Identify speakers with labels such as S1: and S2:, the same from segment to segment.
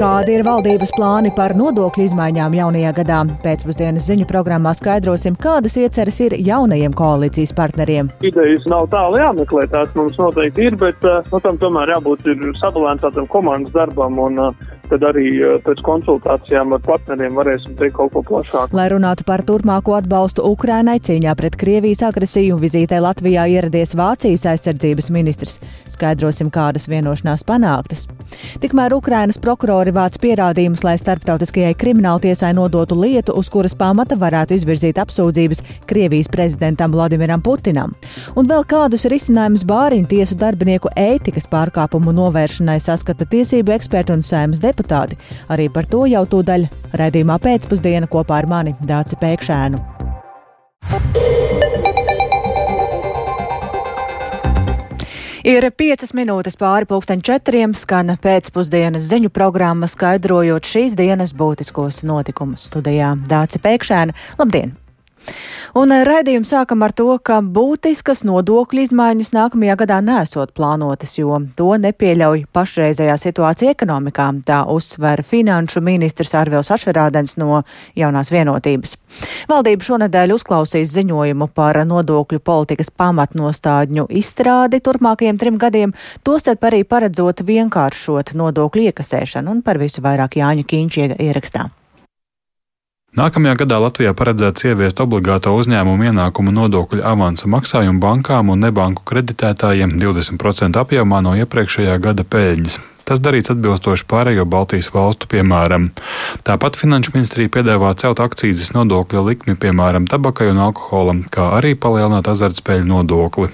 S1: Kādi ir valdības plāni par nodokļu izmaiņām jaunajā gadā? Pēcpusdienas ziņu programmā skaidrosim, kādas ieceres ir jaunajiem koalīcijas partneriem.
S2: Idejas nav tālu jāmeklē, tās mums noteikti ir, bet uh, no tam tomēr jābūt sabalansētam komandas darbam un uh, tad arī uh, pēc konsultācijām ar partneriem varēsim teikt kaut ko plašāku.
S1: Lai runātu par turpmāko atbalstu Ukrainai cīņā pret Krievijas agresiju, vizītē Latvijā ieradies Vācijas aizsardzības ministrs. Skaidrosim, kādas vienošanās panāktas. Tikmēr Ukrainas prokurori vāc pierādījumus, lai starptautiskajai krimināltiesai nodotu lietu, uz kuras pamata varētu izvirzīt apsūdzības Krievijas prezidentam Vladimiram Putinam. Un vēl kādus risinājumus bāriņu tiesu darbinieku ētikas pārkāpumu novēršanai saskata tiesību eksperti un sēmas deputāti. Arī par to jau tūdaļ redzījumā pēcpusdiena kopā ar mani Dāci Pēkšēnu. Ir piecas minūtes pāri pulksteņa četriem, skan pēcpusdienas ziņu programma, skaidrojot šīs dienas būtiskos notikumus studijā Dāci Pēkšēna. Labdien! Un eh, raidījumu sākam ar to, ka būtiskas nodokļu izmaiņas nākamajā gadā nesot plānotas, jo to nepieļauj pašreizējā situācija ekonomikā, tā uzsver finanšu ministrs Arvils Ašerādens no jaunās vienotības. Valdība šonadēļ uzklausīs ziņojumu par nodokļu politikas pamatnostādņu izstrādi turpmākajiem trim gadiem, tostarp arī paredzot vienkāršot nodokļu iekasēšanu un par visu vairāk Jāņa Kīņš ierakstā.
S3: Nākamajā gadā Latvijā paredzēts ieviest obligāto uzņēmumu ienākumu nodokļu avansa maksājumu bankām un nebanku kreditētājiem 20% apjomā no iepriekšējā gada peļņas. Tas darīts atbilstoši pārējo Baltijas valstu piemēram. Tāpat Finanšu ministrija piedāvā celt akcijas nodokļa likmi, piemēram, tabakai un alkoholam, kā arī palielināt azartspēļu nodokli.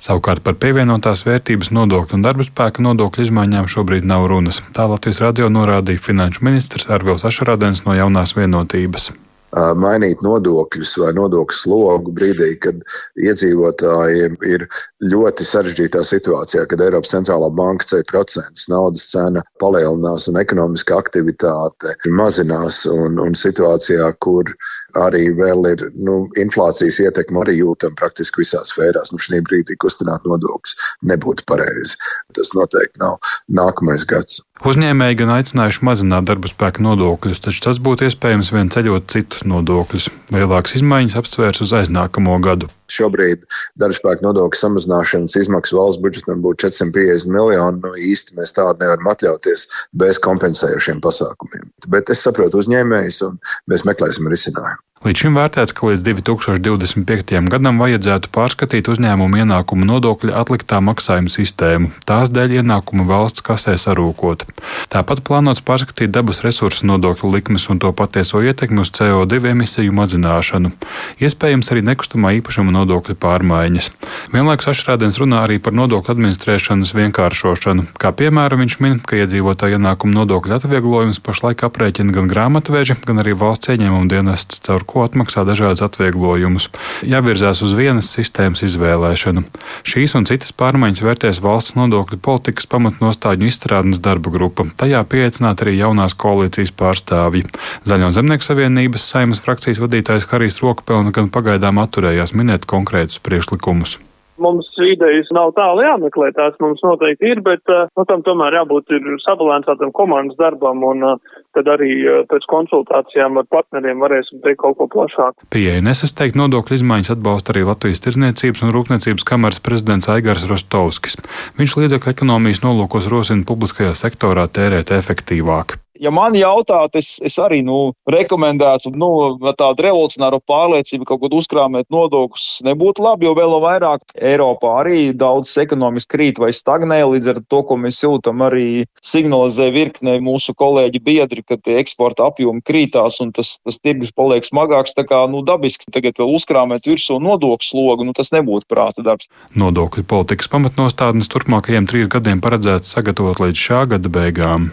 S3: Savukārt par pievienotās vērtības nodokļu un darba spēka nodokļu izmaiņām šobrīd nav runas. Tā Latvijas radio norādīja Finanšu ministrs Arvils Ašarādens no jaunās vienotības
S4: mainīt nodokļus vai nodokļu slogu brīdī, kad iedzīvotājiem ir ļoti sarežģītā situācijā, kad Eiropas centrālā banka ceļ procentus, naudas cena palielinās un ekonomiskā aktivitāte mazinās un, un situācijā, kur arī vēl ir nu, inflācijas ietekme arī jūtama praktiski visās sfērās. Nu, šī brīdī kustināt nodokļus nebūtu pareizi. Tas noteikti nav nākamais gads.
S3: Uzņēmēji gan aicinājuši mazināt darba spēka nodokļus, taču tas būtu iespējams vien ceļot citus nodokļus. Lielākas izmaiņas apsvērs uz aiznākamo gadu.
S4: Šobrīd darbspēka nodokļu samazināšanas izmaksas valsts budžetam būtu 450 miljoni. Nu, īsti mēs tādu nevaram atļauties bez kompensējošiem pasākumiem. Bet es saprotu uzņēmējus, un mēs meklēsim risinājumu.
S3: Līdz šim vērtēts, ka līdz 2025. gadam vajadzētu pārskatīt uzņēmumu ienākumu nodokļa atliktā maksājuma sistēmu, tās dēļ ienākumu valsts kasē sarūkot. Tāpat plānots pārskatīt dabas resursu nodokļu likmes un to patieso ietekmi uz CO2 emisiju mazināšanu. Iespējams arī nekustamā īpašuma nodokļa pārmaiņas. Vienlaikus Ašrādens runā arī par nodokļu administrēšanas vienkāršošanu. Kā piemēram, viņš min, ka iedzīvotāju ienākumu nodokļu atvieglojums pašlaik aprēķina gan grāmatveži, gan arī valsts ieņēmuma dienests caur ko atmaksā dažādas atvieglojumus. Jāvirzās uz vienas sistēmas izvēlēšanu. Šīs un citas pārmaiņas vērtēs valsts nodokļu politikas pamatnostāļu izstrādes darba grupa. Tajā pieaicināt arī jaunās koalīcijas pārstāvji. Zaļo zemnieku savienības saimas frakcijas vadītājs Harijs Rokpelns gan pagaidām atturējās minēt konkrētus priekšlikumus
S2: mums idejas nav tālu jāmeklē, tās mums noteikti ir, bet no nu, tam tomēr jābūt sabalansētam komandas darbam un tad arī eh, pēc konsultācijām ar partneriem varēsim teikt kaut ko plašāku.
S3: Pieeja nesasteikt nodokļu izmaiņas atbalsta arī Latvijas Tirzniecības un Rūpniecības kameras prezidents Aigars Rostovskis. Viņš līdzekļu ekonomijas nolūkos rosina publiskajā sektorā tērēt efektīvāk
S5: ja man jautāt, es, es arī nu, rekomendētu nu, tādu revolucionāru pārliecību, ka kaut kur uzkrāmēt nodokļus nebūtu labi, jo vēl vairāk Eiropā arī daudz ekonomiski krīt vai stagnē. Līdz ar to, ko mēs jūtam, arī signalizē virkne mūsu kolēģi biedri, ka eksporta apjomi krītās un tas, tas tirgus paliek smagāks. Tā kā nu, dabiski tagad vēl uzkrāmēt virsū nodokļu slogu, nu, tas nebūtu prāta darbs.
S3: Nodokļu politikas pamatnostādnes turpmākajiem trīs gadiem paredzēts sagatavot līdz šā gada beigām.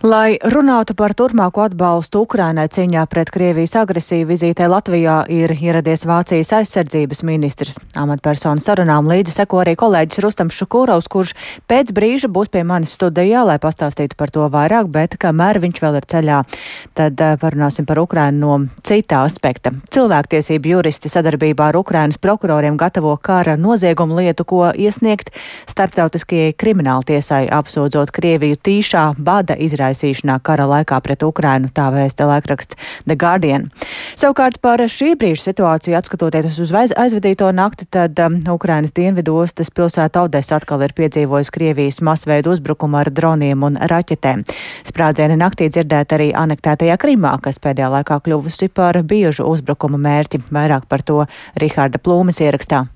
S1: Lai runātu par turpmāko atbalstu Ukrainai cīņā pret Krievijas agresiju, vizītē Latvijā ir ieradies Vācijas aizsardzības ministrs. Amatpersonu sarunām līdzi seko arī kolēģis Rustams Šukurovs, kurš pēc brīža būs pie manis studijā, lai pastāstītu par to vairāk, bet kamēr viņš vēl ir ceļā, tad eh, parunāsim par Ukrainu no citā aspekta. Cilvēktiesību juristi sadarbībā ar Ukrainas prokuroriem gatavo kara noziegumu lietu, ko iesniegt starptautiskajai krimināltiesai, apsūdzot Krieviju tīšā bada izraisīšanā izraisīšanā kara laikā pret Ukrainu, tā vēsta laikraksts The Guardian. Savukārt par šī brīža situāciju atskatoties uz aizvadīto nakti, tad um, Ukrainas dienvidostas pilsēta Odesa atkal ir piedzīvojusi Krievijas masveidu uzbrukumu ar droniem un raķetēm. Sprādzieni naktī dzirdēt arī anektētajā Krimā, kas pēdējā laikā kļuvusi par biežu uzbrukuma mērķi. Vairāk par to Riharda Plūmes ierakstā.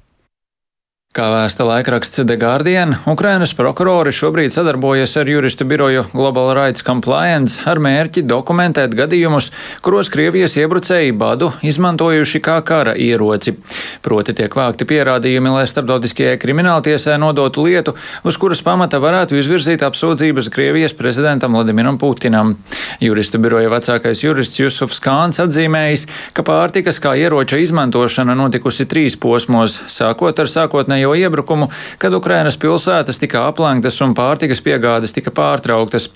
S6: Kā vēsta laikraksts The Guardian, Ukrainas prokurori šobrīd sadarbojas ar juristu biroju Global Rights Compliance ar mērķi dokumentēt gadījumus, kuros Krievijas iebrucēji badu izmantojuši kā kara ieroci. Proti tiek vākti pierādījumi, lai starptautiskajai krimināltiesai nodotu lietu, uz kuras pamata varētu izvirzīt apsūdzības Krievijas prezidentam Vladimiram Putinam. Juristu biroja vecākais jurists Jusufs Kāns atzīmējis, ka pārtikas kā ieroča izmantošana notikusi trīs posmos, sākot ar sākotnēju sākotnējo iebrukumu, kad Ukrainas pilsētas tika aplenktas un pārtikas piegādes tika pārtrauktas.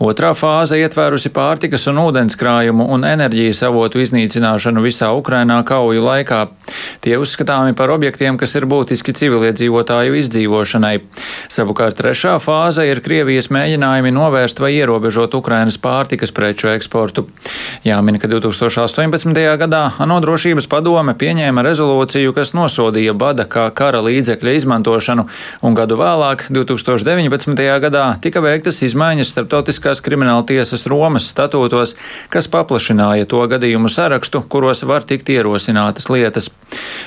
S6: Otrā fāze ietvērusi pārtikas un ūdens krājumu un enerģijas avotu iznīcināšanu visā Ukrainā kauju laikā. Tie uzskatāmi par objektiem, kas ir būtiski civiliedzīvotāju izdzīvošanai. Savukārt trešā fāze ir Krievijas mēģinājumi novērst vai ierobežot Ukrainas pārtikas preču eksportu. Jāmin, ka 2018. gadā ANO drošības padome pieņēma rezolūciju, kas nosodīja bada kā kara līdzekļu līdzekļa izmantošanu, un gadu vēlāk, 2019. gadā, tika veiktas izmaiņas starptautiskās krimināla tiesas Romas statūtos, kas paplašināja to gadījumu sarakstu, kuros var tikt ierosinātas lietas.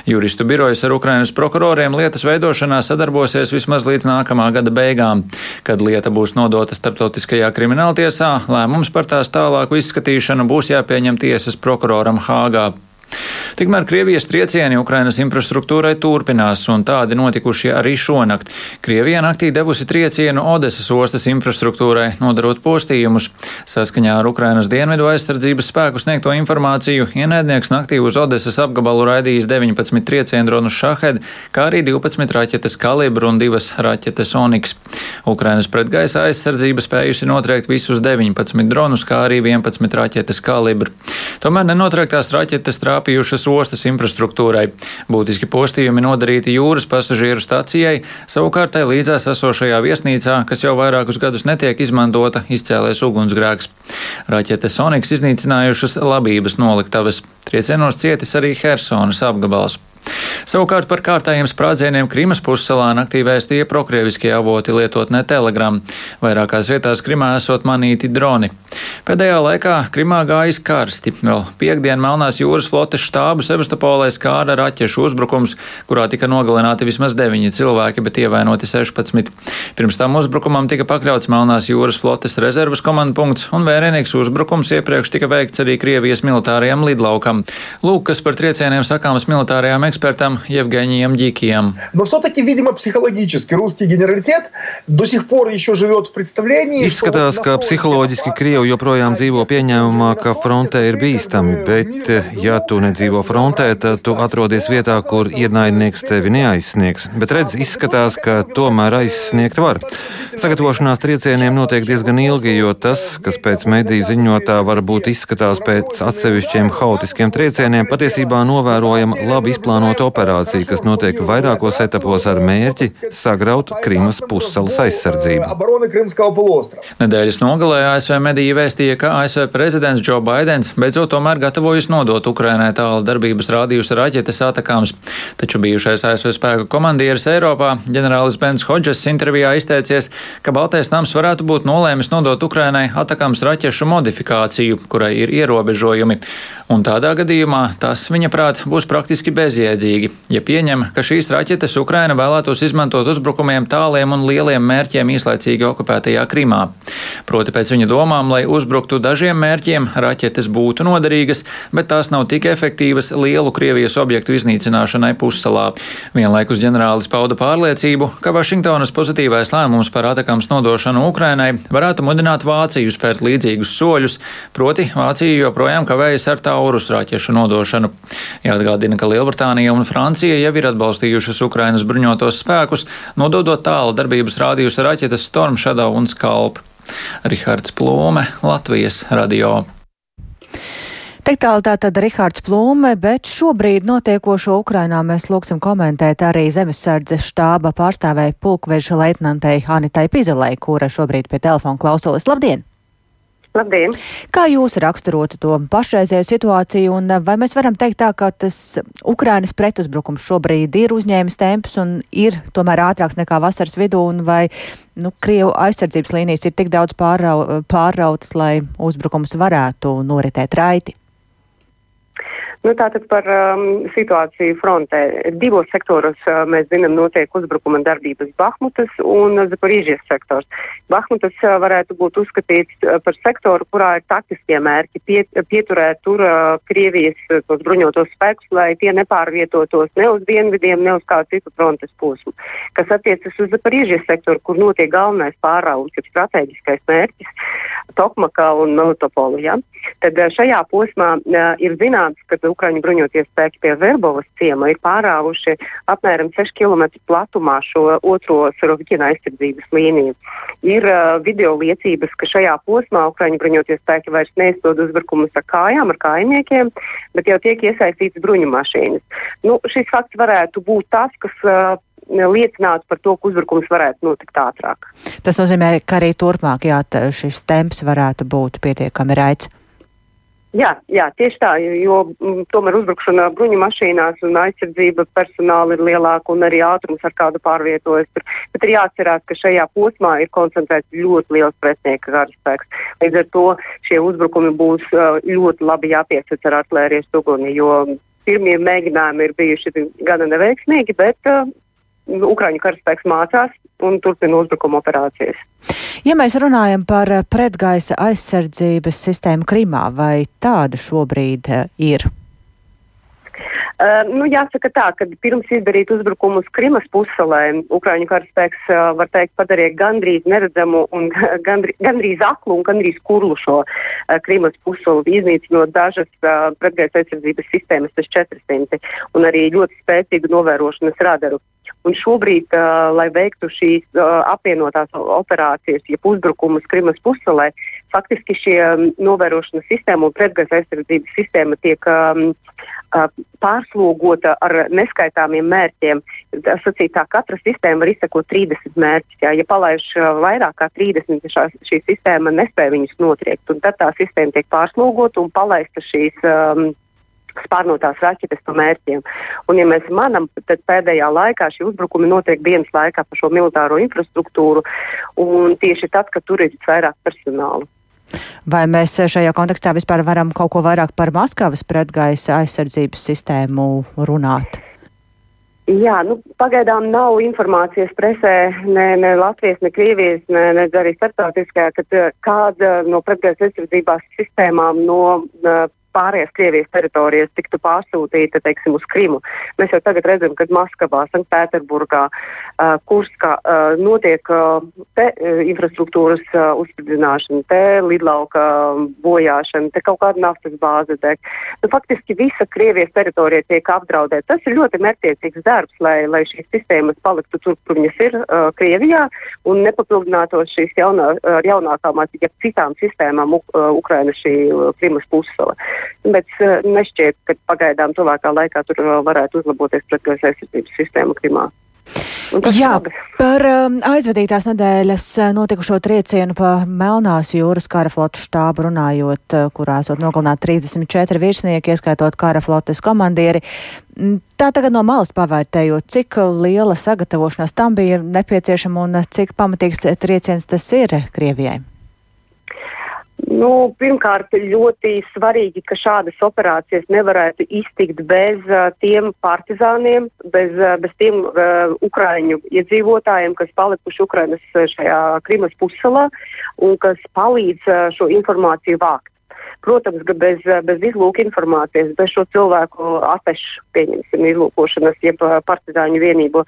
S6: Juristu birojas ar Ukrainas prokuroriem lietas veidošanā sadarbosies vismaz līdz nākamā gada beigām. Kad lieta būs nodota starptautiskajā krimināltiesā, lēmums par tās tālāku izskatīšanu būs jāpieņem tiesas prokuroram Hāgā. Tikmēr Krievijas triecieni Ukrainas infrastruktūrai turpinās, un tādi notikuši arī šonakt. Krievija naktī devusi triecienu Odesas ostas infrastruktūrai, nodarot postījumus. Saskaņā ar Ukrainas dienvidu aizsardzības spēku sniegto informāciju, ienaidnieks naktī uz Odesas apgabalu raidījis 19 triecienu dronu Šahed, kā arī 12 raķetes kalibru un 2 raķetes Oniks. Ukrainas pretgaisa aizsardzība spējusi notriekt visus 19 dronus, kā arī 11 raķetes kalibru. Tomēr nenotriektās raķetes trāpījušas ostas infrastruktūrai. Būtiski postījumi nodarīti jūras pasažieru stacijai, savukārt tai līdzās esošajā viesnīcā, kas jau vairākus gadus netiek izmantota, izcēlēs ugunsgrēks. Raķetes Soniks iznīcinājušas labības noliktavas. Triecienos cietis arī Hersonas apgabals. Savukārt par kārtējiem sprādzieniem Krimas pussalā naktī vēstīja prokrieviskie avoti lietotnē Telegram. Vairākās vietās Krimā esot manīti droni. Pēdējā laikā Krimā gājis karsti. Vēl piekdien Melnās jūras flotes štābu Sevastopolē skāra raķešu uzbrukums, kurā tika nogalināti vismaz 9 cilvēki, bet ievainoti 16. Pirms tam uzbrukumam tika pakļauts Melnās jūras flotes rezervas komandpunkts, un vērienīgs uzbrukums iepriekš tika veikts arī Krievijas militārajam lidlaukam. Lūk, kas par triecieniem sakāms militārajām ekspedīcijām экспертом Евгением Дикием.
S7: Но все-таки, видимо, психологически русский генералитет до сих пор еще живет в представлении.
S8: Izskatās, ka psiholoģiski Krievi joprojām dzīvo pieņēmumā, ka frontē ir bīstami, bet, ja tu nedzīvo frontē, tad tu atrodies vietā, kur ienaidnieks tevi neaizsniegs. Bet redz, izskatās, ka tomēr aizsniegt var. Sagatavošanās triecieniem notiek diezgan ilgi, jo tas, kas pēc mediju ziņotā varbūt izskatās pēc atsevišķiem haotiskiem triecieniem, patiesībā novērojama labi izplānota plānota operācija, kas notiek vairākos etapos ar mērķi sagraut Krimas pussalas aizsardzību.
S6: Nedēļas nogalē ASV mediji vēstīja, ka ASV prezidents Joe Bidenis beidzot tomēr gatavojas nodot Ukrainai tālu darbības rādījus raķetes atakāms. Taču bijušais ASV spēku komandieris Eiropā, ģenerālis Bens Hodžes intervijā izteicies, ka Baltais nams varētu būt nolēmis nodot Ukrainai atakāms raķešu modifikāciju, kurai ir ierobežojumi. Un tādā gadījumā tas, viņa prāt, būs praktiski bezjēdzīgi, ja pieņem, ka šīs raķetes Ukraina vēlētos izmantot uzbrukumiem tāliem un lieliem mērķiem īslaicīgi okupētajā Krimā. Proti pēc viņa domām, lai uzbruktu dažiem mērķiem, raķetes būtu noderīgas, bet tās nav tik efektīvas lielu Krievijas objektu iznīcināšanai pussalā. Vienlaikus ģenerālis pauda pārliecību, ka Vašingtonas pozitīvais lēmums par atakams nodošanu Ukrainai varētu mudināt Vāciju spērt līdzīgus soļus, proti Vācija joprojām kavējas ar tā Taurus raķešu nodošanu. Jāatgādina, ka Lielbritānija un Francija jau ir atbalstījušas Ukrainas bruņotos spēkus, nododot tālu darbības rādījus raķetes Storm Shadow un Skalp. Rihards Plūme, Latvijas radio.
S1: Tik tālu tātad Rihards Plūme, bet šobrīd notiekošo Ukrainā mēs lūksim komentēt arī zemesardzes štāba pārstāvēja pulkveža leitnantei Anitai Pizelei, kura šobrīd pie telefona klausolis. Labdien!
S9: Labdien!
S1: Kā jūs raksturotu to pašreizējo situāciju, un vai mēs varam teikt tā, ka tas Ukrainas pretuzbrukums šobrīd ir uzņēmis tempus un ir tomēr ātrāks nekā vasaras vidū, un vai nu, Krievu aizsardzības līnijas ir tik daudz pārrau, pārrautas, lai uzbrukums varētu noritēt raiti?
S9: Nu, tātad par um, situāciju frontē. Divos sektoros uh, mēs zinām, notiek uzbrukuma darbības Bahmutas un Zaporīžijas sektors. Bahmutas uh, varētu būt uzskatīts uh, par sektoru, kurā ir taktiskie mērķi pie, pieturēt tur uh, Krievijas uh, bruņotos spēkus, lai tie nepārvietotos ne uz dienvidiem, ne uz kādu citu frontes posmu. Kas attiecas uz Zaporīžijas sektoru, kur notiek galvenais pārraums, ir strateģiskais mērķis Tokmakā un Melitopolu. Ja? Tad uh, šajā posmā uh, ir zināms, ka Ukraiņu bruņoties spēki pie Verbovas ciema ir pārāvuši apmēram 6 km platumā šo otro Suroviķina aizsardzības līniju. Ir uh, video liecības, ka šajā posmā Ukraiņu bruņoties spēki vairs neizsod uzbrukumus ar kājām, ar kājniekiem, bet jau tiek iesaistītas bruņu mašīnas. Nu, šis fakts varētu būt tas, kas uh, liecinātu par to, ka uzbrukums varētu notikt ātrāk.
S1: Tas nozīmē, ka arī turpmāk jā, šis temps varētu būt pietiekami raids.
S9: Jā, jā, tieši tā, jo, m, mm, tomēr uzbrukšana bruņu mašīnās un aizsardzība personāla ir lielāka un arī ātrums, ar kādu pārvietojas. Tur. Bet ir jāatcerās, ka šajā posmā ir koncentrēts ļoti liels pretinieka karaspēks. Līdz ar to šie uzbrukumi būs ļoti labi jāpiesaka ar artērijas uguni, jo pirmie mēģinājumi ir bijuši gana neveiksmīgi, bet uh, Ukraiņu karaspēks mācās un turpina uzbrukuma operācijas.
S1: Ja mēs runājam par pretgaisa aizsardzības sistēmu Krimā, vai tāda šobrīd eh, ir?
S9: Uh, nu, jāsaka tā, ka pirms izdarīt uzbrukumu uz Krimas pussalē, Ukrāņu karaspēks uh, var teikt padarīja gandrīz neredzamu un gandrīz, gandrīz aklu un gandrīz kurlu šo uh, Krimas pussalu, iznīcinot dažas uh, pretgaisa aizsardzības sistēmas, tas 400 un arī ļoti spēcīgu novērošanas radaru. Un šobrīd, uh, lai veiktu šīs uh, apvienotās operācijas, ja uzbrukumus Krimas pussalē, faktiski šie um, novērošanas sistēma un pretgaisa aizsardzības sistēma tiek um, uh, pārslogota ar neskaitāmiem mērķiem. Sacīt, tā, katra sistēma var izsekot 30 mērķus. Jā. Ja palaiž uh, vairāk kā 30, šā, šī sistēma nespēja viņus notriekt. Tad tā sistēma tiek pārslogota un palaista šīs. Um, spārnotās raķetes pa mērķiem. Un, ja mēs manām, tad pēdējā laikā šie uzbrukumi notiek dienas laikā pa šo militāro infrastruktūru un tieši tad, kad tur ir vairāk personāla.
S1: Vai mēs šajā kontekstā vispār varam kaut ko vairāk par Maskavas pretgaisa aizsardzības sistēmu runāt?
S9: Jā, nu, pagaidām nav informācijas presē, ne, ne Latvijas, ne Krievijas, ne, ne arī starptautiskajā, ka kāda no pretgaisa aizsardzības sistēmām no pārējās Krievijas teritorijas tiktu pārsūtīta teiksim, uz Krimu. Mēs jau tagad redzam, ka Maskavā, Sanktpēterburgā, uh, Kurskā uh, notiek uh, te, uh, infrastruktūras uh, uzspridzināšana, te lidlauka bojāšana, te kaut kāda naftas bāze deg. Nu, faktiski visa Krievijas teritorija tiek apdraudēta. Tas ir ļoti mērķiecīgs darbs, lai, lai šīs sistēmas paliktu tur, kur viņas ir uh, Krievijā un nepapildinātos šīs jaunā, ar jaunākām, ja citām sistēmām uh, Ukraina šī uh, Krimas pussala bet eh, nešķiet, ka pagaidām tuvākā laikā tur varētu uzlaboties pretgaisa aizsardzības sistēma Krimā.
S1: Jā, par um, aizvadītās nedēļas eh, notikušo triecienu pa Melnās jūras kara flotu štābu runājot, eh, kurā esot nogalināti 34 virsnieki, ieskaitot kara flotes komandieri. Mm, tā tagad no malas pavērtējot, cik liela sagatavošanās tam bija nepieciešama un cik pamatīgs trieciens tas ir Krievijai?
S9: Nu, pirmkārt, ļoti svarīgi, ka šādas operācijas nevarētu iztikt bez uh, tiem partizāniem, bez, uh, bez tiem uh, ukraiņu iedzīvotājiem, kas palikuši Ukrainas šajā Krimas pussalā un kas palīdz uh, šo informāciju vākt. Protams, ka bez, bez izlūka informācijas, bez šo cilvēku atešu, pieņemsim, izlūkošanas, jeb partizāņu vienību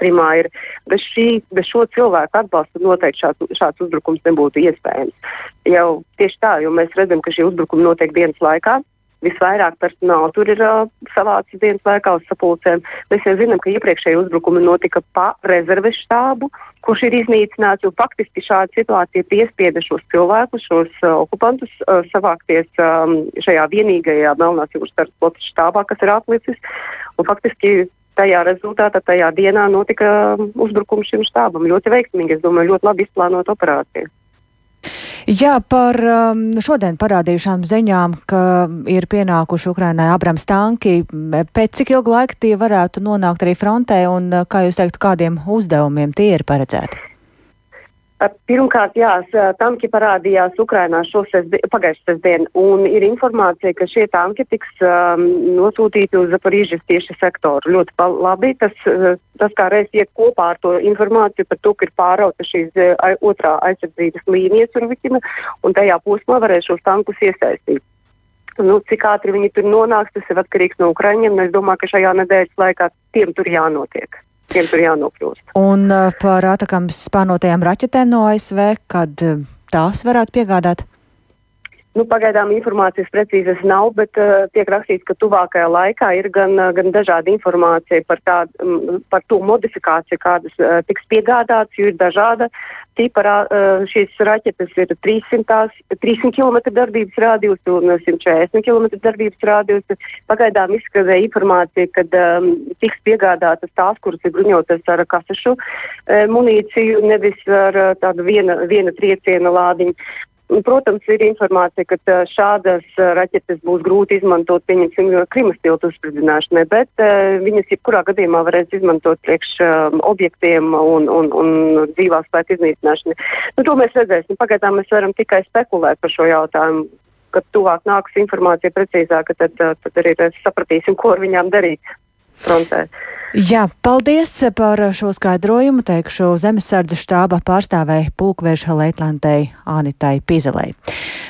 S9: Krimā ir. Bez, šī, bez šo cilvēku atbalsta noteikti šāds, šāds uzbrukums nebūtu iespējams. Jau tieši tā, jo mēs redzam, ka šie uzbrukumi notiek dienas laikā. Visvairāk personāla tur ir uh, savācis dienas laikā uz sapulcēm. Mēs jau zinām, ka iepriekšēji uzbrukumi notika pa rezerves štābu, kurš ir iznīcināts. Faktiski šāda situācija piespieda šos cilvēkus, šos uh, okupantus uh, savākties um, šajā vienīgajā Melnās jūras flotes štābā, kas ir atlicis. Un faktiski tajā rezultātā, tajā dienā notika um, uzbrukums šim štābam. Ļoti veiksmīgi, es domāju, ļoti labi izplānota operācija.
S1: Jā, par um, šodien parādījušām ziņām, ka ir pienākuši Ukrainai Abrams tanki. Pēc cik ilga laika tie varētu nonākt arī frontē un, kā jūs teiktu, kādiem uzdevumiem tie ir paredzēti?
S9: Pirmkārt, jā, tanki parādījās Ukrainā pagājušajā sestdienā, un ir informācija, ka šie tanki tiks um, nosūtīti uz Zaporīžas tieši sektoru. Ļoti labi. Tas, tas kā reiz iet kopā ar to informāciju par to, ka ir pārauta šīs otrā aizsardzības līnijas un, vikina, un tajā posmā varēs šos tankus iesaistīt. Nu, cik ātri viņi tur nonāks, tas ir atkarīgs no Ukraiņiem. Es domāju, ka šajā nedēļas laikā tiem tur jānotiek tiem tur jānokļūst.
S1: Un uh, par atakām spānotajām raķetēm no ASV, kad uh, tās varētu piegādāt?
S9: Nu, pagaidām informācijas precīzas nav, bet uh, tiek rakstīts, ka tuvākajā laikā ir gan, uh, gan dažāda informācija par, tā, um, par to modifikāciju, kādas uh, tiks piegādātas, jo ir dažāda tipa. Uh, šīs raķetes ir 300, 300 km darbības rādījus un 140 km darbības rādījus. Pagaidām izskanēja informācija, ka um, tiks piegādātas tās, kuras ir bruņotas ar kasešu uh, munīciju, nevis ar tādu viena, viena trieciena lādiņu. Protams, ir informācija, ka šādas raķetes būs grūti izmantot, pieņemsim, Krimas tiltu uzspridzināšanai, bet viņas jebkurā gadījumā varēs izmantot priekš objektiem un, un, un dzīvās spēku iznīcināšanai. Nu, to mēs redzēsim. Pagaidām mēs varam tikai spekulēt par šo jautājumu. Kad tuvāk nāks informācija precīzāka, tad, tad arī sapratīsim, ko ar viņām darīt frontē.
S1: Jā, paldies par šo skaidrojumu. Teikšu zemesardze štāba pārstāvēja pulkveža Leitlantei Anitai Pizelei.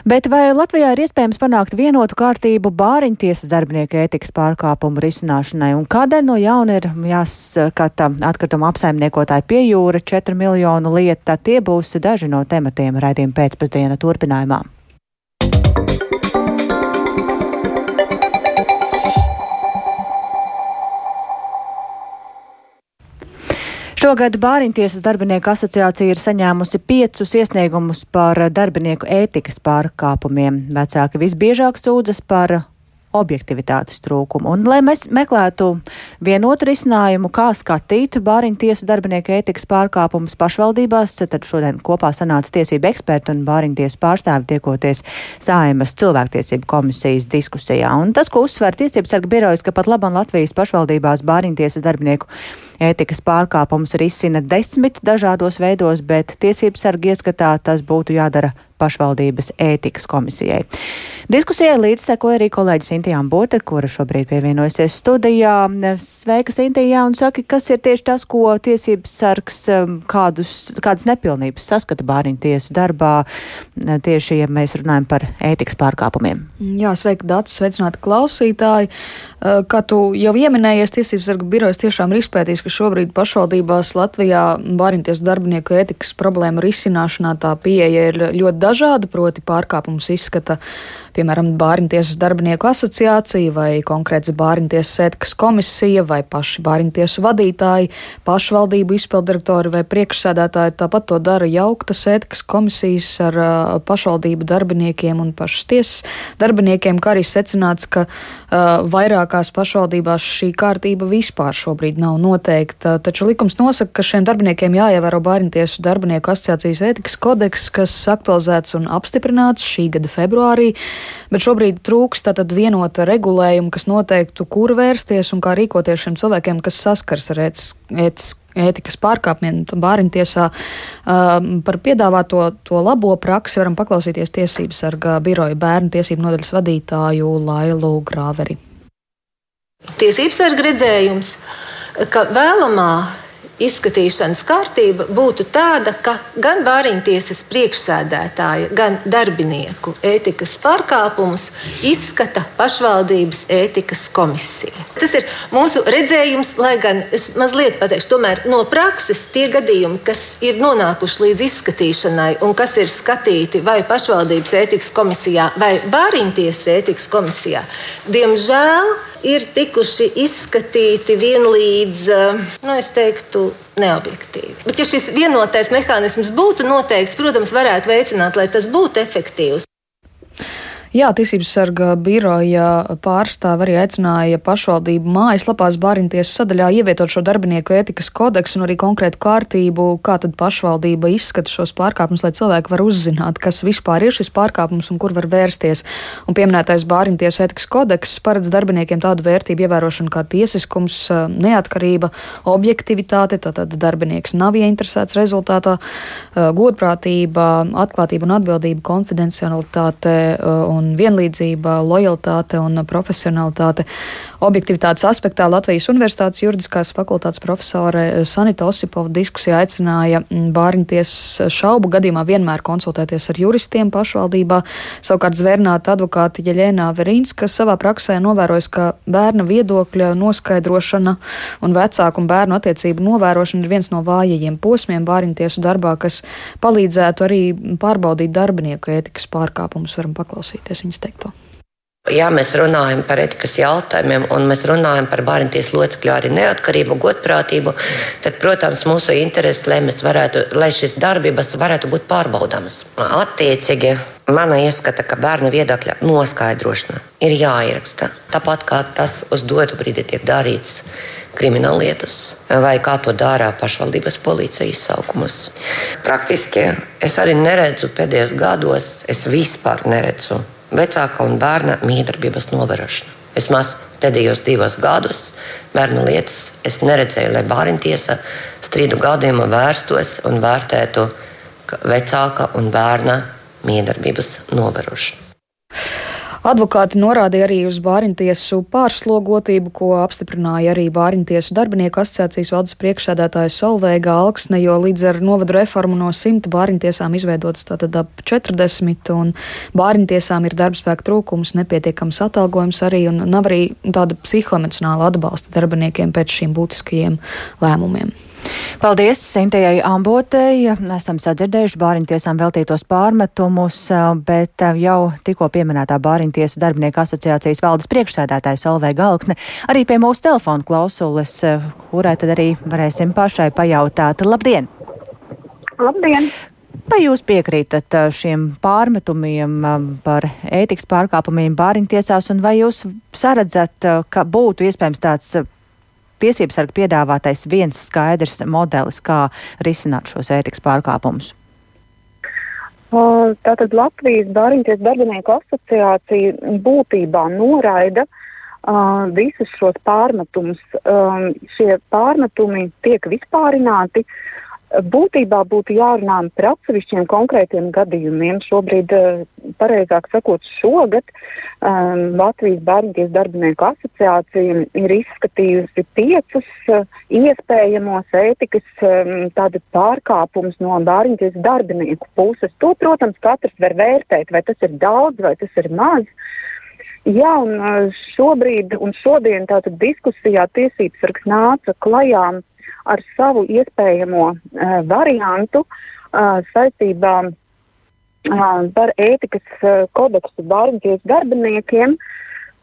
S1: Bet vai Latvijā ir iespējams panākt vienotu kārtību bāriņtiesas darbinieku ētikas pārkāpumu risināšanai un kādēļ no jauna ir jāskata atkrituma apsaimniekotāja pie jūra 4 miljonu lieta? Tie būs daži no tematiem raidījuma pēcpusdiena turpinājumā. Šogad Bāriņtiesas darbinieku asociācija ir saņēmusi piecus iesniegumus par darbinieku ētikas pārkāpumiem. Vecāki visbiežāk sūdzas par objektivitātes trūkumu. Un, lai mēs meklētu vienotu risinājumu, kā skatīt bāriņu tiesu darbinieku ētikas pārkāpumus pašvaldībās, tad šodien kopā sanāca tiesība eksperti un bāriņu tiesu pārstāvi tiekoties Sāimas cilvēktiesību komisijas diskusijā. Un tas, ko uzsver tiesības sarga birojas, ka pat labam Latvijas pašvaldībās bāriņu tiesas darbinieku ētikas pārkāpumus risina desmit dažādos veidos, bet tiesības sarga ieskatā tas būtu jādara pašvaldības ētikas komisijai. Diskusijai līdz sekoja arī kolēģis Intijā Bote, kura šobrīd pievienojusies studijā. Sveika, Intijā, un saki, kas ir tieši tas, ko tiesības sargs um, kādus, kādas nepilnības saskata bāriņu tiesu darbā, tieši, ja mēs runājam par ētikas pārkāpumiem.
S10: Jā, sveika, Dācis, sveicināti klausītāji. Uh, kā tu jau ieminējies, tiesības sarga birojas tiešām ir izpētījis, ka šobrīd pašvaldībās Latvijā bāriņu tiesu darbinieku ētikas problēmu risināšanā tā pieeja ir ļoti dažāda, proti pārkāpums izskata piemēram, Bāriņtiesas darbinieku asociācija vai konkrēts Bāriņtiesas ētikas komisija vai paši Bāriņtiesu vadītāji, pašvaldību izpildirektori vai priekšsēdētāji. Tāpat to dara jauktas ētikas komisijas ar uh, pašvaldību darbiniekiem un pašas tiesas darbiniekiem, kā arī secināts, ka uh, vairākās pašvaldībās šī kārtība vispār šobrīd nav noteikta. Taču likums nosaka, ka šiem darbiniekiem jāievēro Bāriņtiesu darbinieku asociācijas ētikas kodeks, kas aktualizēts un apstiprināts šī gada februārī bet šobrīd trūks tātad vienota regulējuma, kas noteiktu, kur vērsties un kā rīkoties šiem cilvēkiem, kas saskars ar ētikas ētikas pārkāpumiem bāriņtiesā. Par piedāvāto to labo praksi varam paklausīties tiesības sarga biroja bērnu tiesību nodaļas vadītāju Lailu Grāveri.
S11: Tiesības sarga redzējums, ka vēlamā izskatīšanas kārtība būtu tāda, ka gan bāriņtiesas priekšsēdētāja, gan darbinieku ētikas pārkāpumus izskata pašvaldības ētikas komisija. Tas ir mūsu redzējums, lai gan es mazliet pateikšu, tomēr no prakses tie gadījumi, kas ir nonākuši līdz izskatīšanai un kas ir skatīti vai pašvaldības ētikas komisijā vai bāriņtiesas ētikas komisijā, diemžēl ir tikuši izskatīti vienlīdz, eh, nu, es teiktu, neobjektīvi. Bet, ja šis vienotais mehānisms būtu noteikts, protams, varētu veicināt, lai tas būtu efektīvs.
S10: Jā, Tiesības sarga biroja pārstāve arī aicināja pašvaldību mājaslapās Bāriņtiesas sadaļā ievietot šo darbinieku ētikas kodeksu un arī konkrētu kārtību, kā tad pašvaldība izskata šos pārkāpumus, lai cilvēki var uzzināt, kas vispār ir šis pārkāpums un kur var vērsties. Un pieminētais Bāriņtiesas ētikas kodeks paredz darbiniekiem tādu vērtību ievērošanu kā tiesiskums, neatkarība, objektivitāte, tātad darbinieks nav ieinteresēts rezultātā, godprātība, atklātība un atbildība, konfidencialitāte un un vienlīdzība, lojalitāte un profesionalitāte. Objektivitātes aspektā Latvijas Universitātes juridiskās fakultātes profesore Sanita Osipova diskusijā aicināja bāriņties šaubu gadījumā vienmēr konsultēties ar juristiem pašvaldībā. Savukārt zvērnāta advokāte Jeļēnā Verīnska savā praksē novērojas, ka bērna viedokļa noskaidrošana un vecāku un bērnu attiecību novērošana ir viens no vājajiem posmiem bāriņtiesu darbā, kas palīdzētu arī pārbaudīt darbinieku ētikas pārkāpumus. Varam paklausīties klausīties viņas teikto.
S12: Ja mēs runājam par etikas jautājumiem, un mēs runājam par bērnties locekļu arī neatkarību, godprātību, tad, protams, mūsu interesi, lai, varētu, lai šīs darbības varētu būt pārbaudāmas. Attiecīgi, mana ieskata, ka bērna viedokļa noskaidrošana ir jāieraksta. Tāpat kā tas uz dotu brīdi tiek darīts krimināllietas, vai kā to dara pašvaldības policija izsaukumus. Praktiski es arī neredzu pēdējos gados, es vispār neredzu vecāka un bērna mītdarbības novērošana. Vismaz pēdējos divos gados bērnu lietas es neredzēju, lai bērntiesa strīdu gadījumā vērstos un vērtētu vecāka un bērna mītdarbības novērošanu.
S10: Advokāti norādīja arī uz bāriņtiesu pārslogotību, ko apstiprināja arī bāriņtiesu darbinieku asociācijas valdes priekšsēdētāja Solveiga Alksne, jo līdz ar novadu reformu no simta bāriņtiesām izveidotas tātad ap 40, un bāriņtiesām ir darbspēka trūkums, nepietiekams atalgojums arī, un nav arī tāda psihoemocionāla atbalsta darbiniekiem pēc šīm būtiskajiem lēmumiem.
S1: Paldies Sintējai Ambotei. Esam sadzirdējuši bāriņtiesām veltītos pārmetumus, bet jau tikko pieminētā bāriņtiesu darbinieku asociācijas valdes priekšsēdētājs Olvē Galksne arī pie mūsu telefona klausules, kurai tad arī varēsim pašai pajautāt. Labdien!
S13: Labdien!
S1: Vai jūs piekrītat šiem pārmetumiem par ētikas pārkāpumiem bāriņtiesās, un vai jūs saredzat, ka būtu iespējams tāds tiesību sarga piedāvātais viens skaidrs modelis, kā risināt šos ētikas pārkāpumus?
S13: Tātad Latvijas Bāriņties darbinieku asociācija būtībā noraida uh, visus šos pārmetumus. Um, šie pārmetumi tiek vispārināti. Būtībā būtu jārunā par atsevišķiem konkrētiem gadījumiem. Šobrīd, eh, pareizāk sakot, šogad um, Latvijas Bērnības darbinieku asociācija ir izskatījusi piecus uh, iespējamos ētikas um, pārkāpumus no bērnības darbinieku puses. To, protams, katrs var vērtēt, vai tas ir daudz vai tas ir maz. Jā, un šobrīd un šodien tātad diskusijā tiesības sargs nāca klajām ar savu iespējamo uh, variantu uh, saistībā uh, par ētikas uh, kodeksu bārņķies darbiniekiem.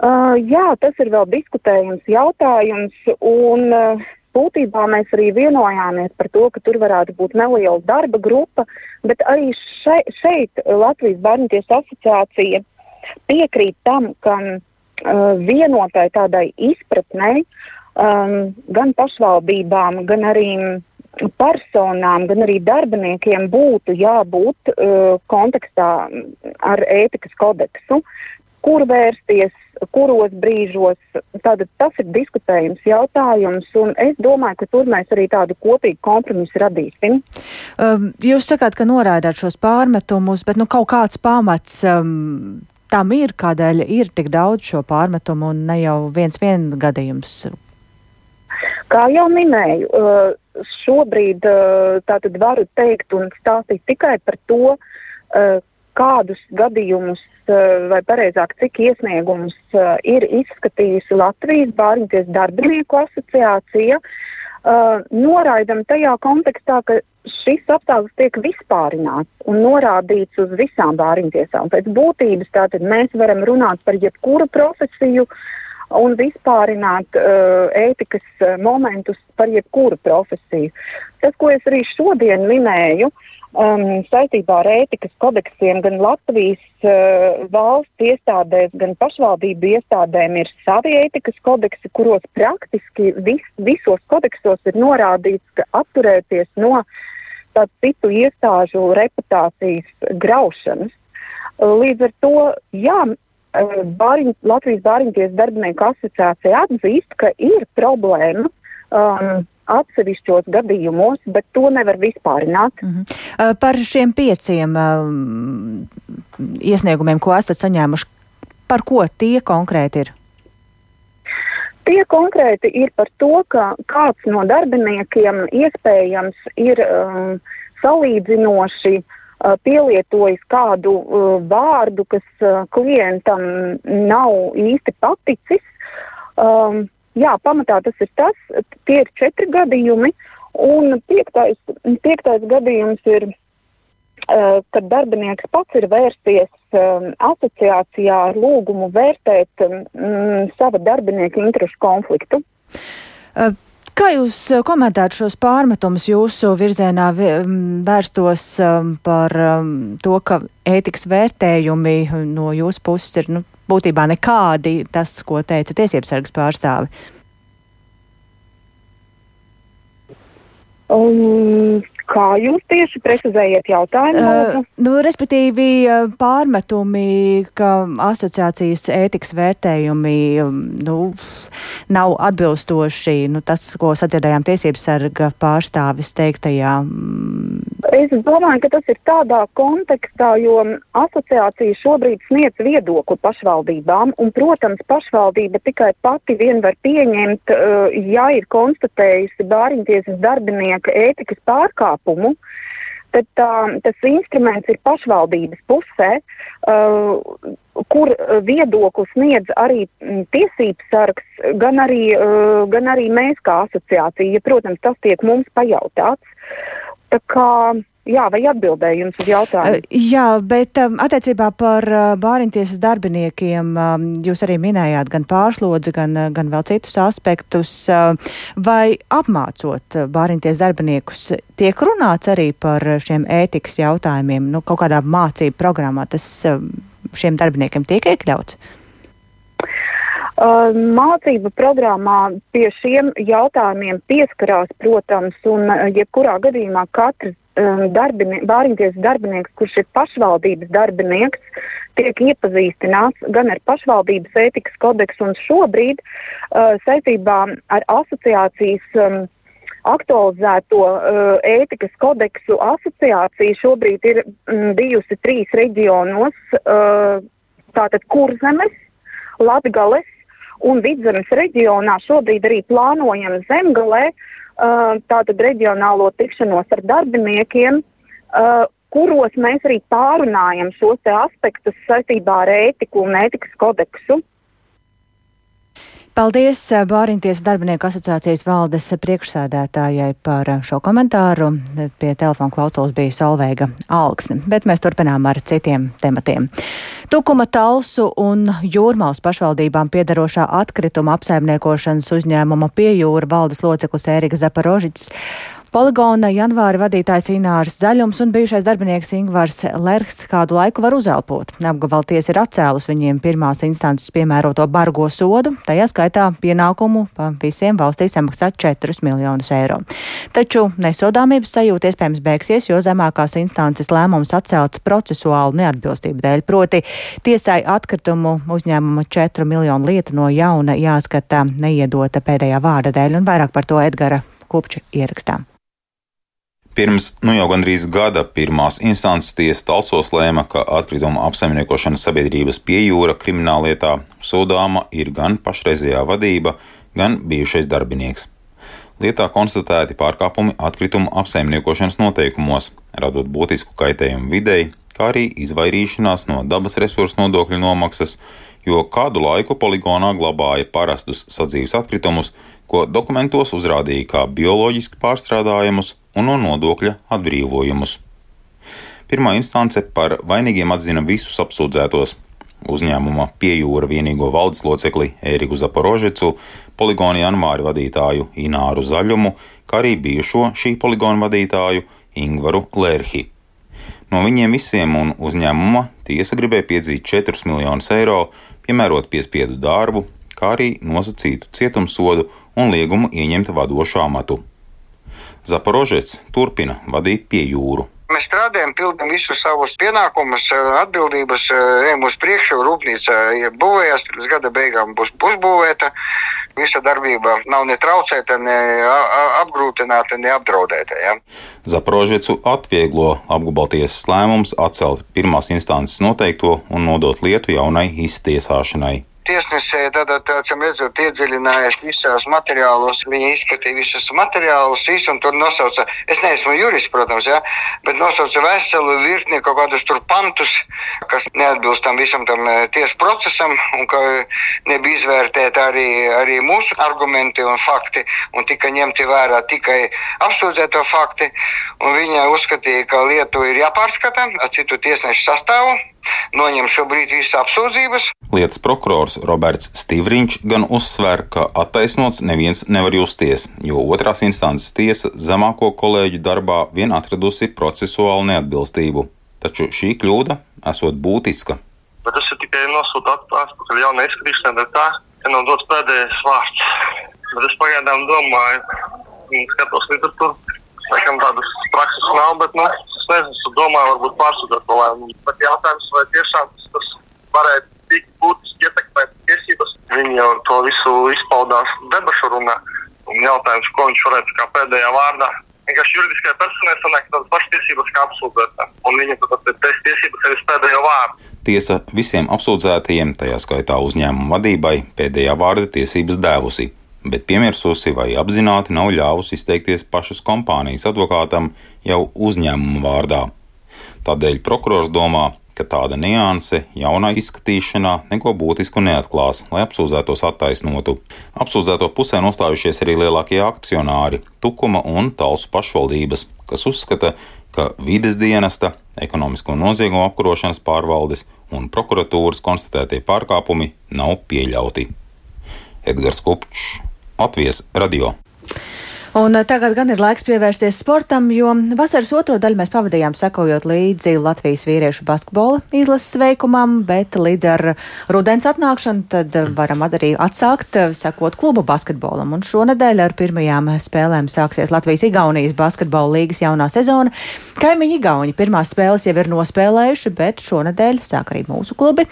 S13: Uh, jā, tas ir vēl diskutējams jautājums. Un, uh, būtībā mēs arī vienojāmies par to, ka tur varētu būt neliela darba grupa, bet arī še, šeit Latvijas Bērnības asociācija piekrīt tam, ka uh, vienotai tādai izpratnei um, gan pašvaldībām, gan arī personām, gan arī darbiniekiem būtu jābūt uh, kontekstā ar ētikas kodeksu. kur vērsties, kuros brīžos. Tātad tas ir diskutējums jautājums, un es domāju, ka tur mēs arī tādu kopīgu kompromisu radīsim.
S1: Um, jūs sakāt, ka norādāt šos pārmetumus, bet nu, kaut kāds pamats um, tam ir, kādēļ ir tik daudz šo pārmetumu un ne jau viens vien gadījums.
S13: Kā jau minēju, uh, šobrīd uh, tātad varu teikt un stāstīt tikai par to, uh, kādus gadījumus, eh, vai precīzāk, cik iesniegumus eh, ir izskatījusi Latvijas Bāriņties darbinieku asociācija. Uh, noraidam tajā kontekstā, ka šis apstākļus tiek vispārināts un norādīts uz visām bāriņtiesām. Pēc būtības tātad mēs varam runāt par jebkuru profesiju un vispārināt uh, ētikas momentus par jebkuru profesiju. Tas, ko es arī šodien minēju, um, saistībā ar ētikas kodeksiem gan Latvijas uh, valsts iestādēs, gan pašvaldību iestādēm ir savi ētikas kodeksi, kuros praktiski vis, visos kodeksos ir norādīts, ka atturēties no citu iestāžu reputācijas graušanas. Līdz ar to, jā, bāriņ, Latvijas Bāriņties darbinieku asociācija atzīst, ka ir problēma um, atsevišķos gadījumos, bet to nevar vispārināt.
S1: Mm -hmm. Par šiem pieciem um, iesniegumiem, ko esat saņēmuši, par ko tie konkrēti ir?
S13: Tie konkrēti ir par to, ka kāds no darbiniekiem iespējams ir um, salīdzinoši uh, pielietojis kādu vārdu, kas klientam nav īsti paticis. Um, Jā, pamatā tas ir tas, tie ir četri gadījumi. Un piektais, piektais gadījums ir, kad darbinieks pats ir vērsties asociācijā ar lūgumu vērtēt sava darbinieka interešu konfliktu.
S1: Kā jūs komentētu šos pārmetumus jūsu virzienā vērstos par to, ka ētikas vērtējumi no jūsu puses ir nu, būtībā nekādi tas, ko teica tiesības sargas pārstāvi?
S13: Um, kā jūs tieši precizējat jautājumu? Uh,
S1: nu, respektīvi, pārmetumi, ka asociācijas ētikas vērtējumi um, nu, nav atbilstoši nu, tas, ko sadzirdējām tiesības sarga pārstāvis teiktajā.
S13: Mm, Es domāju, ka tas ir tādā kontekstā, jo asociācija šobrīd sniedz viedokli pašvaldībām, un, protams, pašvaldība tikai pati vien var pieņemt, uh, ja ir konstatējusi bāriņtiesas darbinieka ētikas pārkāpumu. Tad tā, tas instruments ir pašvaldības pusē, uh, kur viedokli sniedz arī tiesības sargs, gan arī, uh, gan arī mēs kā asociācija. Ja, protams, tas tiek mums pajautāts. Tā kā Jā, vai atbildēju jums uz jautājumu?
S1: Jā, bet um, attiecībā par uh, bāriņtiesas darbiniekiem um, jūs arī minējāt gan pārslodzi, gan, uh, gan vēl citus aspektus. Vai apmācot bāriņtiesas darbiniekus, tiek runāts arī par šiem ētikas jautājumiem? Nu, kaut kādā mācību programmā tas uh, šiem darbiniekiem tiek iekļauts?
S13: Mācību programmā pie šiem jautājumiem pieskarās, protams, un jebkurā gadījumā katrs darbini, bāriņtiesas darbinieks, kurš ir pašvaldības darbinieks, tiek iepazīstināts gan ar pašvaldības ētikas kodeksu, un šobrīd uh, saistībā ar asociācijas um, aktualizēto uh, ētikas kodeksu asociācija šobrīd ir mm, bijusi trīs reģionos uh, - tātad Kurzemes, Latgales un Vidzemes reģionā. Šobrīd arī plānojam Zemgalē uh, tātad reģionālo tikšanos ar darbiniekiem, kuros mēs arī pārunājam šos aspektus saistībā ar ētiku un ētikas kodeksu.
S1: Paldies Bāriņties darbinieku asociācijas valdes priekšsēdētājai par šo komentāru. Pie telefona klausulas bija Solveiga Alksne, bet mēs turpinām ar citiem tematiem. Tukuma talsu un jūrmālas pašvaldībām piedarošā atkrituma apsaimniekošanas uzņēmuma pie jūra valdes loceklis Ērika Zaporožits Poligona janvāra vadītājs Inārs Zaļums un bijušais darbinieks Ingvars Lerks kādu laiku var uzelpot. Apgabalties ir atcēlus viņiem pirmās instances piemēroto bargo sodu, tajā skaitā pienākumu pa visiem valstī samaksāt 4 miljonus eiro. Taču nesodāmības sajūta iespējams beigsies, jo zemākās instances lēmums atcelts procesuālu neatbilstību dēļ, proti tiesai atkritumu uzņēmuma 4 miljonu lieta no jauna jāskata neiedota pēdējā vārda dēļ, un vairāk par to Edgara Kupča ierakstā.
S14: Pirms nu jau gandrīz gada pirmās instances tiesa Talsos lēma, ka atkrituma apsaimniekošanas sabiedrības piejūra krimināllietā sodāma ir gan pašreizējā vadība, gan bijušais darbinieks. Lietā konstatēti pārkāpumi atkrituma apsaimniekošanas noteikumos, radot būtisku kaitējumu videi, kā arī izvairīšanās no dabas resursu nodokļu nomaksas, jo kādu laiku poligonā glabāja parastus sadzīves atkritumus, ko dokumentos uzrādīja kā bioloģiski pārstrādājumus un no nodokļa atbrīvojumus. Pirmā instance par vainīgiem atzina visus apsūdzētos uzņēmuma piejūra vienīgo valdes locekli Ēriku Zaporožecu, poligona janvāri vadītāju Ināru Zaļumu, kā arī bijušo šī poligona vadītāju Ingvaru Lērhi. No viņiem visiem un uzņēmuma tiesa gribēja piedzīt 4 miljonus eiro, piemērot piespiedu darbu, kā arī nosacītu cietumsodu un liegumu ieņemt vadošu amatu. Zaporožets turpina vadīt pie jūru.
S15: Mēs strādājam, pildām visus savus pienākumus, atbildības, ejam uz priekšu. Rūpnīca ir būvējas, līdz gada beigām būs uzbūvēta. Visa darbība nav ne traucēta, ne apgrūtināta, ne apdraudēta. Ja.
S14: Zaprožiecu atvieglo apgabaltiesas lēmums atcelt pirmās instances noteikto un nodot lietu jaunai iztiesāšanai
S15: tiesnesē, tad, acīm redzot, iedziļinājās visās materiālos. Viņa izskatīja visus materiālus, visu, un tur nosauca, es neesmu jurists, protams, ja, bet nosauca veselu virkni kaut kādus tur pantus, kas neatbilst tam visam tam eh, tiesu procesam, un ka nebija izvērtēti arī, arī mūsu argumenti un fakti, un tika ņemti vērā tikai apsūdzēto fakti, un viņa uzskatīja, ka lietu ir jāpārskata ar citu tiesnešu sastāvu, noņem šobrīd visas apsūdzības.
S14: Lietas prokurors Roberts Stīvriņš gan uzsver, ka attaisnots neviens nevar justies, jo otrās instances tiesa zemāko kolēģu darbā vien atradusi procesuālu neatbilstību. Taču šī kļūda esot būtiska.
S16: Bet tas ir tikai nosūtīt atpakaļ jaunai izskatīšanai, bet tā, ka nav dots pēdējais vārds. Bet es pagaidām domāju, skatos literatūru, laikam tādas prakses nav, bet, nu, es nezinu, es domāju, varbūt pārsūdzēt to lēmumu. Bet jautājums, vai tiešām tas varētu tik būtiski ietekmēt tiesības, viņi jau to visu izpaudās debašu runā. Un jautājums, ko viņš varētu kā pēdējā vārdā vienkārši juridiskai personai sanāk tādas pašas tiesības kā apsūdzētājiem. Un viņa tad pēc tiesības arī pēdējo vārdu.
S14: Tiesa visiem apsūdzētajiem, tajā skaitā uzņēmuma vadībai, pēdējā vārda tiesības devusi bet piemirsusi vai apzināti nav ļāvusi izteikties pašas kompānijas advokātam jau uzņēmuma vārdā. Tādēļ prokurors domā, ka tāda nianse jaunā izskatīšanā neko būtisku neatklās, lai apsūdzētos attaisnotu. Apsūdzēto pusē nostājušies arī lielākie akcionāri - Tukuma un Talsu pašvaldības, kas uzskata, ka vides dienesta, ekonomisko noziegumu apkarošanas pārvaldes un prokuratūras konstatētie pārkāpumi nav pieļauti. Edgars Kupčs Latvijas radio.
S1: Un eh, tagad gan ir laiks pievērsties sportam, jo vasaras otro daļu mēs pavadījām sekojot līdzi Latvijas vīriešu basketbola izlases veikumam, bet līdz ar rudens atnākšanu tad eh, varam arī atsākt eh, sekot klubu basketbolam. Un šonadēļ ar pirmajām spēlēm sāksies Latvijas-Igaunijas basketbola līgas jaunā sezona. Kaimiņi Igauni pirmās spēles jau ir nospēlējuši, bet šonadēļ sāk arī mūsu klubi.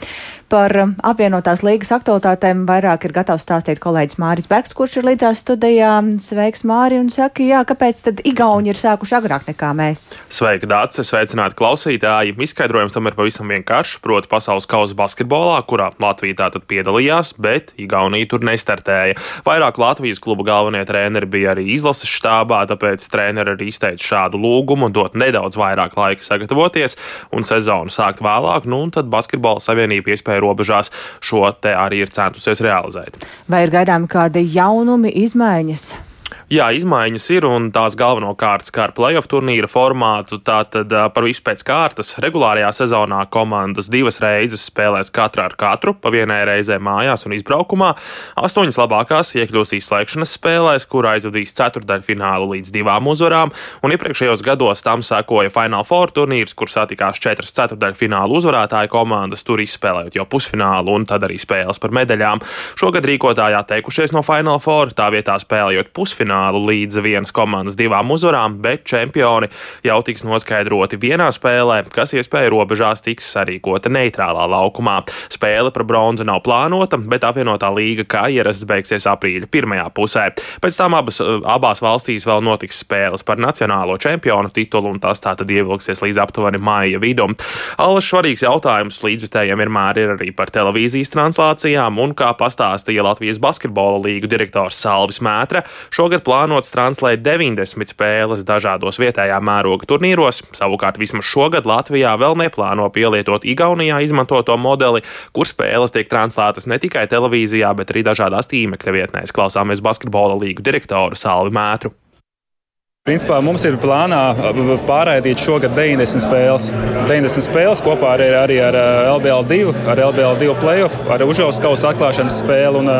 S1: Par apvienotās līgas aktualitātēm vairāk ir gatavs stāstīt kolēģis Māris Bergs, kurš ir līdzās studijā. Sveiks, Māri, un saka, jā, kāpēc tad Igauni ir sākuši agrāk nekā mēs?
S17: Sveika, Dārts, sveicināti klausītāji. Izskaidrojums tam ir pavisam vienkāršs, proti pasaules kausa basketbolā, kurā Latvija tātad piedalījās, bet Igaunija tur nestartēja. Vairāk Latvijas klubu galvenie treneri bija arī izlases štābā, tāpēc treneri arī izteica šādu lūgumu dot nedaudz vairāk laika sagatavoties un sezonu sākt vēlāk, nu un tad basketbola savienība iespēja robežās šo te arī ir centusies realizēt.
S1: Vai ir gaidāmi kādi jaunumi, izmaiņas?
S17: Jā, izmaiņas ir un tās galvenokārt skar playoff turnīra formātu. Tātad par visu pēc kārtas regulārajā sezonā komandas divas reizes spēlēs katra ar katru, pa vienai reizē mājās un izbraukumā. Astoņas labākās iekļūs izslēgšanas spēlēs, kur aizvadīs ceturdaļfinālu līdz divām uzvarām, un iepriekšējos gados tam sekoja Final Four turnīrs, kur satikās četras ceturdaļfinālu uzvarētāju komandas, tur izspēlējot jau pusfinālu un tad arī spēles par medaļām. Šogad rīkotāji atteikušies no Final Four, tā vietā spēlējot pusfinālu finālu līdz vienas komandas divām uzvarām, bet čempioni jau tiks noskaidroti vienā spēlē, kas iespēja robežās tiks sarīkota neitrālā laukumā. Spēle par bronzu nav plānota, bet apvienotā līga kā ierasts beigsies aprīļa pirmajā pusē. Pēc tam abas, abās valstīs vēl notiks spēles par nacionālo čempionu titulu, un tas tātad ievilksies līdz aptuveni māja vidum. Allaž svarīgs jautājums līdzjutējiem vienmēr ir arī par televīzijas translācijām, un kā pastāstīja Latvijas basketbola līgu direktors Salvis Mētra, šogad plānots translēt 90 spēles dažādos vietējā mēroga turnīros. Savukārt vismaz šogad Latvijā vēl neplāno pielietot Igaunijā izmantoto modeli, kur spēles tiek translētas ne tikai televīzijā, bet arī dažādās tīmekļa vietnēs. Klausāmies basketbola līgu direktoru Salvi Mētru.
S18: Principā mums ir plānā pārraidīt šogad 90 spēles. 90 spēles kopā arī, arī ar LBL 2, ar LBL 2 playoff, ar Užauskas atklāšanas spēli un,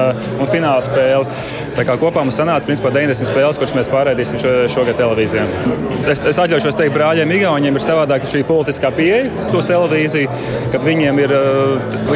S18: un fināla spēli. Tā kā kopā mums sanāca principā, 90 spēles, kuras mēs pārraidīsim šo, šogad televīzijā. Es, es atļaušos teikt, brāļiem Igauniem ir savādāk šī politiskā pieeja uz televīziju, kad viņiem ir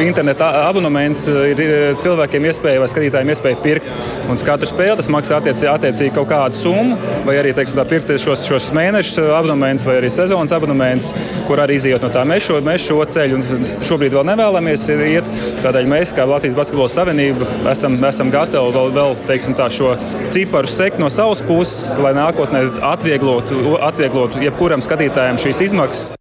S18: interneta abonements, ir cilvēkiem iespēja vai skatītājiem iespēja pirkt. Un katru spēli tas maksā attiecīgi, attiecīgi kaut kādu summu, vai arī teiksim, pirkt šos, šos mēnešus abonements vai arī sezonas abonements, kur arī izjūt no tā. Mēs šo, mēs šo ceļu šobrīd vēl nevēlamies iet. Tādēļ mēs, kā Latvijas Basketbola Savienība, esam, esam gatavi vēl, vēl teiksim, tā, šo ciparu sekt no savas puses, lai nākotnē atvieglotu, atvieglotu jebkuram skatītājam šīs izmaksas.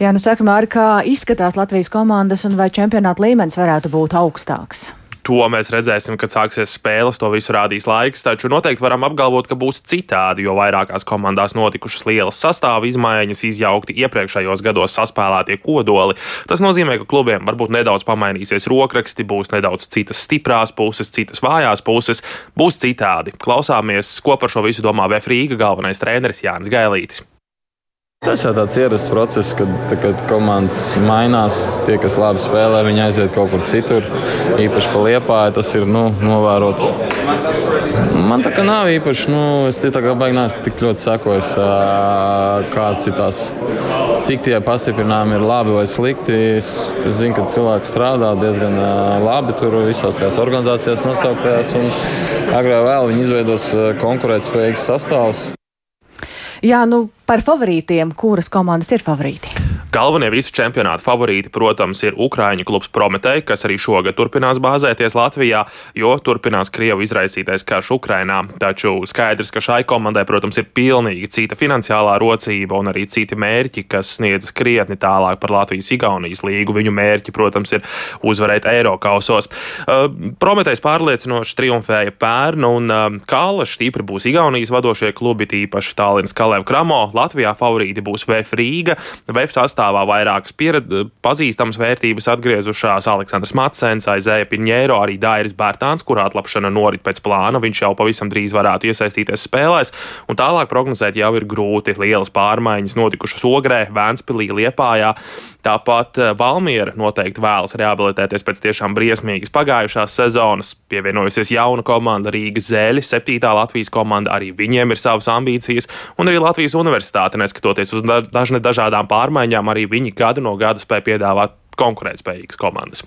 S1: Jā, nu saka, Māri, kā izskatās Latvijas komandas un vai čempionāta līmenis varētu būt augstāks?
S17: To mēs redzēsim, kad sāksies spēles, to visu rādīs laiks. Taču noteikti varam apgalvot, ka būs citādi, jo vairākās komandās notikušas lielas sastāva izmaiņas, izjaukti iepriekšējos gados saspēlētie kodoli. Tas nozīmē, ka klubiem varbūt nedaudz pamainīsies rokraksti, būs nedaudz citas stiprās puses, citas vājās puses, būs citādi. Klausāmies, ko par šo visu domā Vēfrīga galvenais treneris Jānis Gailītis.
S19: Tas jau tāds ierasts process, kad, kad komandas mainās. Tie, kas labi spēlē, viņi aiziet kaut kur citur. Īpaši pa liepāju tas ir nu, novērots. Man tā kā nav īpaši, nu, es tā kā baigi neesmu tik ļoti sekojis, kāds ir tās, cik tie pastiprinājumi ir labi vai slikti. Es, es zinu, ka cilvēki strādā diezgan labi tur visās tajās organizācijās nosauktajās, un agrāk vēl viņi izveidos konkurētspējīgus sastāvus.
S1: Jā, nu par favorītiem, kuras komandas ir favorīti?
S17: Galvenie visu čempionātu favorīti, protams, ir Ukrāņu klubs Prometei, kas arī šogad turpinās bāzēties Latvijā, jo turpinās Krievu izraisītais karš Ukrainā. Taču skaidrs, ka šai komandai, protams, ir pilnīgi cita finansiālā rocība un arī citi mērķi, kas sniedz krietni tālāk par Latvijas-Igaunijas līgu. Viņu mērķi, protams, ir uzvarēt Eirokausos. Uh, Prometējs pārliecinoši triumfēja pērn, un Kālaši stipri būs Igaunijas vadošie klubi, tīpaši Tallinas Kalēv Kramo. Latvijā favorīti būs VF Rīga, VF sastāvā sastāvā vairākas pazīstamas vērtības atgriezušās Aleksandrs Matsens, Aizēja Piņēro, arī Dairis Bērtāns, kurā atlapšana norit pēc plāna. Viņš jau pavisam drīz varētu iesaistīties spēlēs, un tālāk prognozēt jau ir grūti. Lielas pārmaiņas notikušas Ogrē, Vēnspilī, Liepājā. Tāpat eh, Valmiera noteikti vēlas rehabilitēties pēc tiešām briesmīgas pagājušās sezonas. Pievienojusies jauna komanda Rīgas Zēļi, septītā Latvijas komanda, arī viņiem ir savas ambīcijas, un arī Latvijas universitāte, neskatoties uz dažne dažādām pārmaiņām, arī viņi gadu no gada spēja piedāvāt konkurētspējīgas komandas.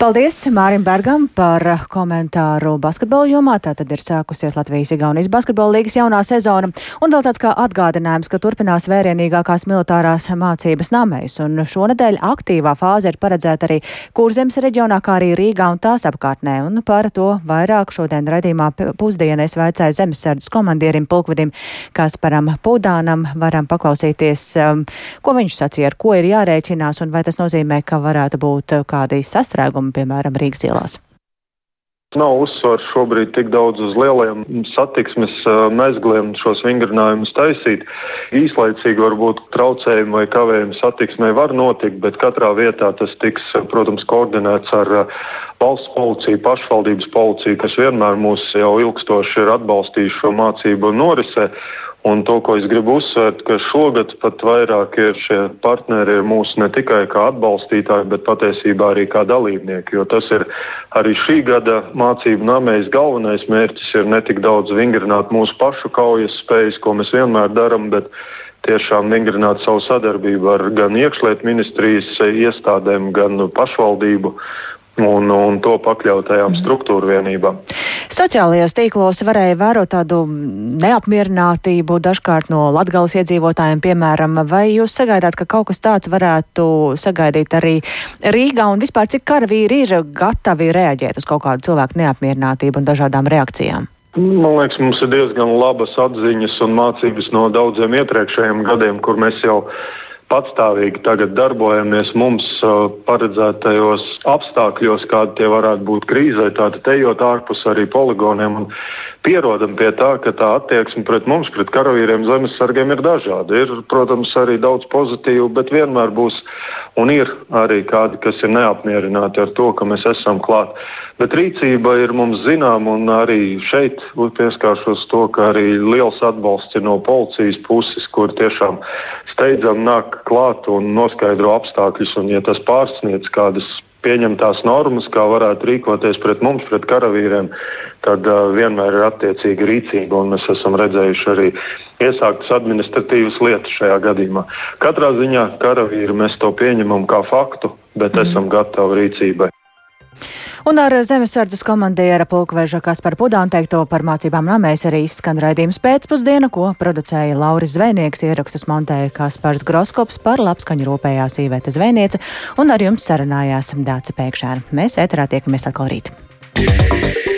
S1: Paldies Mārim Bergam par komentāru basketbola jomā. Tātad ir sākusies Latvijas-Igaunijas basketbola līgas jaunā sezona. Un vēl tāds kā atgādinājums, ka turpinās vērienīgākās militārās mācības namēs. Un šonadēļ aktīvā fāze ir paredzēta arī Kurzemes reģionā, kā arī Rīgā un tās apkārtnē. Un par to vairāk šodien redzījumā pusdienā es vaicāju zemesardzes komandierim Pulkvedim Kasparam Pūdānam. Varam paklausīties, um, ko viņš sacīja, ar ko ir jārēķinās un vai tas nozīmē, ka varētu būt eh, kādi sastrēgumi, piemēram, Rīgas ielās?
S20: Nav uzsvars šobrīd tik daudz uz lielajiem satiksmes eh, mezgliem šos vingrinājumus taisīt. Īslaicīgi varbūt traucējumi vai kavējumi satiksmē var notikt, bet katrā vietā tas tiks, protams, koordinēts ar valsts policija, pašvaldības policija, kas vienmēr mūs jau ilgstoši ir atbalstījuši šo mācību norisē. Un to, ko es gribu uzsvērt, ka šogad pat vairāk ir šie partneri ir mūsu ne tikai kā atbalstītāji, bet patiesībā arī kā dalībnieki. Jo tas ir arī šī gada mācību namējas galvenais mērķis ir ne tik daudz vingrināt mūsu pašu kaujas spējas, ko mēs vienmēr darām, bet tiešām vingrināt savu sadarbību ar gan iekšlietu ministrijas iestādēm, gan pašvaldību un, un to pakļautajām struktūru vienībām.
S1: Sociālajos tīklos varēja vērot tādu neapmierinātību dažkārt no latgales iedzīvotājiem, piemēram, vai jūs sagaidāt, ka kaut kas tāds varētu sagaidīt arī Rīgā un vispār cik karavīri ir gatavi reaģēt uz kaut kādu cilvēku neapmierinātību un dažādām reakcijām?
S20: Man liekas, mums ir diezgan labas atziņas un mācības no daudziem iepriekšējiem gadiem, kur mēs jau patstāvīgi tagad darbojamies mums uh, paredzētajos apstākļos, kādi tie varētu būt krīzē, tātad ejot ārpus arī poligoniem. Pierodam pie tā, ka tā attieksme pret mums, pret karavīriem, zemesargiem ir dažāda. Ir, protams, arī daudz pozitīvu, bet vienmēr būs un ir arī kādi, kas ir neapmierināti ar to, ka mēs esam klāt. Bet rīcība ir mums zināma, un arī šeit pieskāršos to, ka arī liels atbalsts ir no policijas puses, kur tiešām steidzam nāk klāt un noskaidro apstākļus. Un, ja tas pārsniedz kādas pieņemtās normas, kā varētu rīkoties pret mums, pret karavīriem, tad uh, vienmēr ir attiecīga rīcība. Mēs esam redzējuši arī iesāktas administratīvas lietas šajā gadījumā. Katrā ziņā karavīri mēs to pieņemam kā faktu, bet mm. esam gatavi rīcībai.
S1: Un ar zemesardzes komandiera pulkveža Kaspar Pudānu teikto par mācībām namēs arī izskan raidījums pēcpusdiena, ko producēja Lauris Zvēnieks, ierakstus montēja Kaspars Groskops, par labskaņu rūpējās īvēta Zvēniece, un ar jums sarunājās Dāca Pēkšēna. Mēs ēterā tiekamies atkal rīt. Yeah.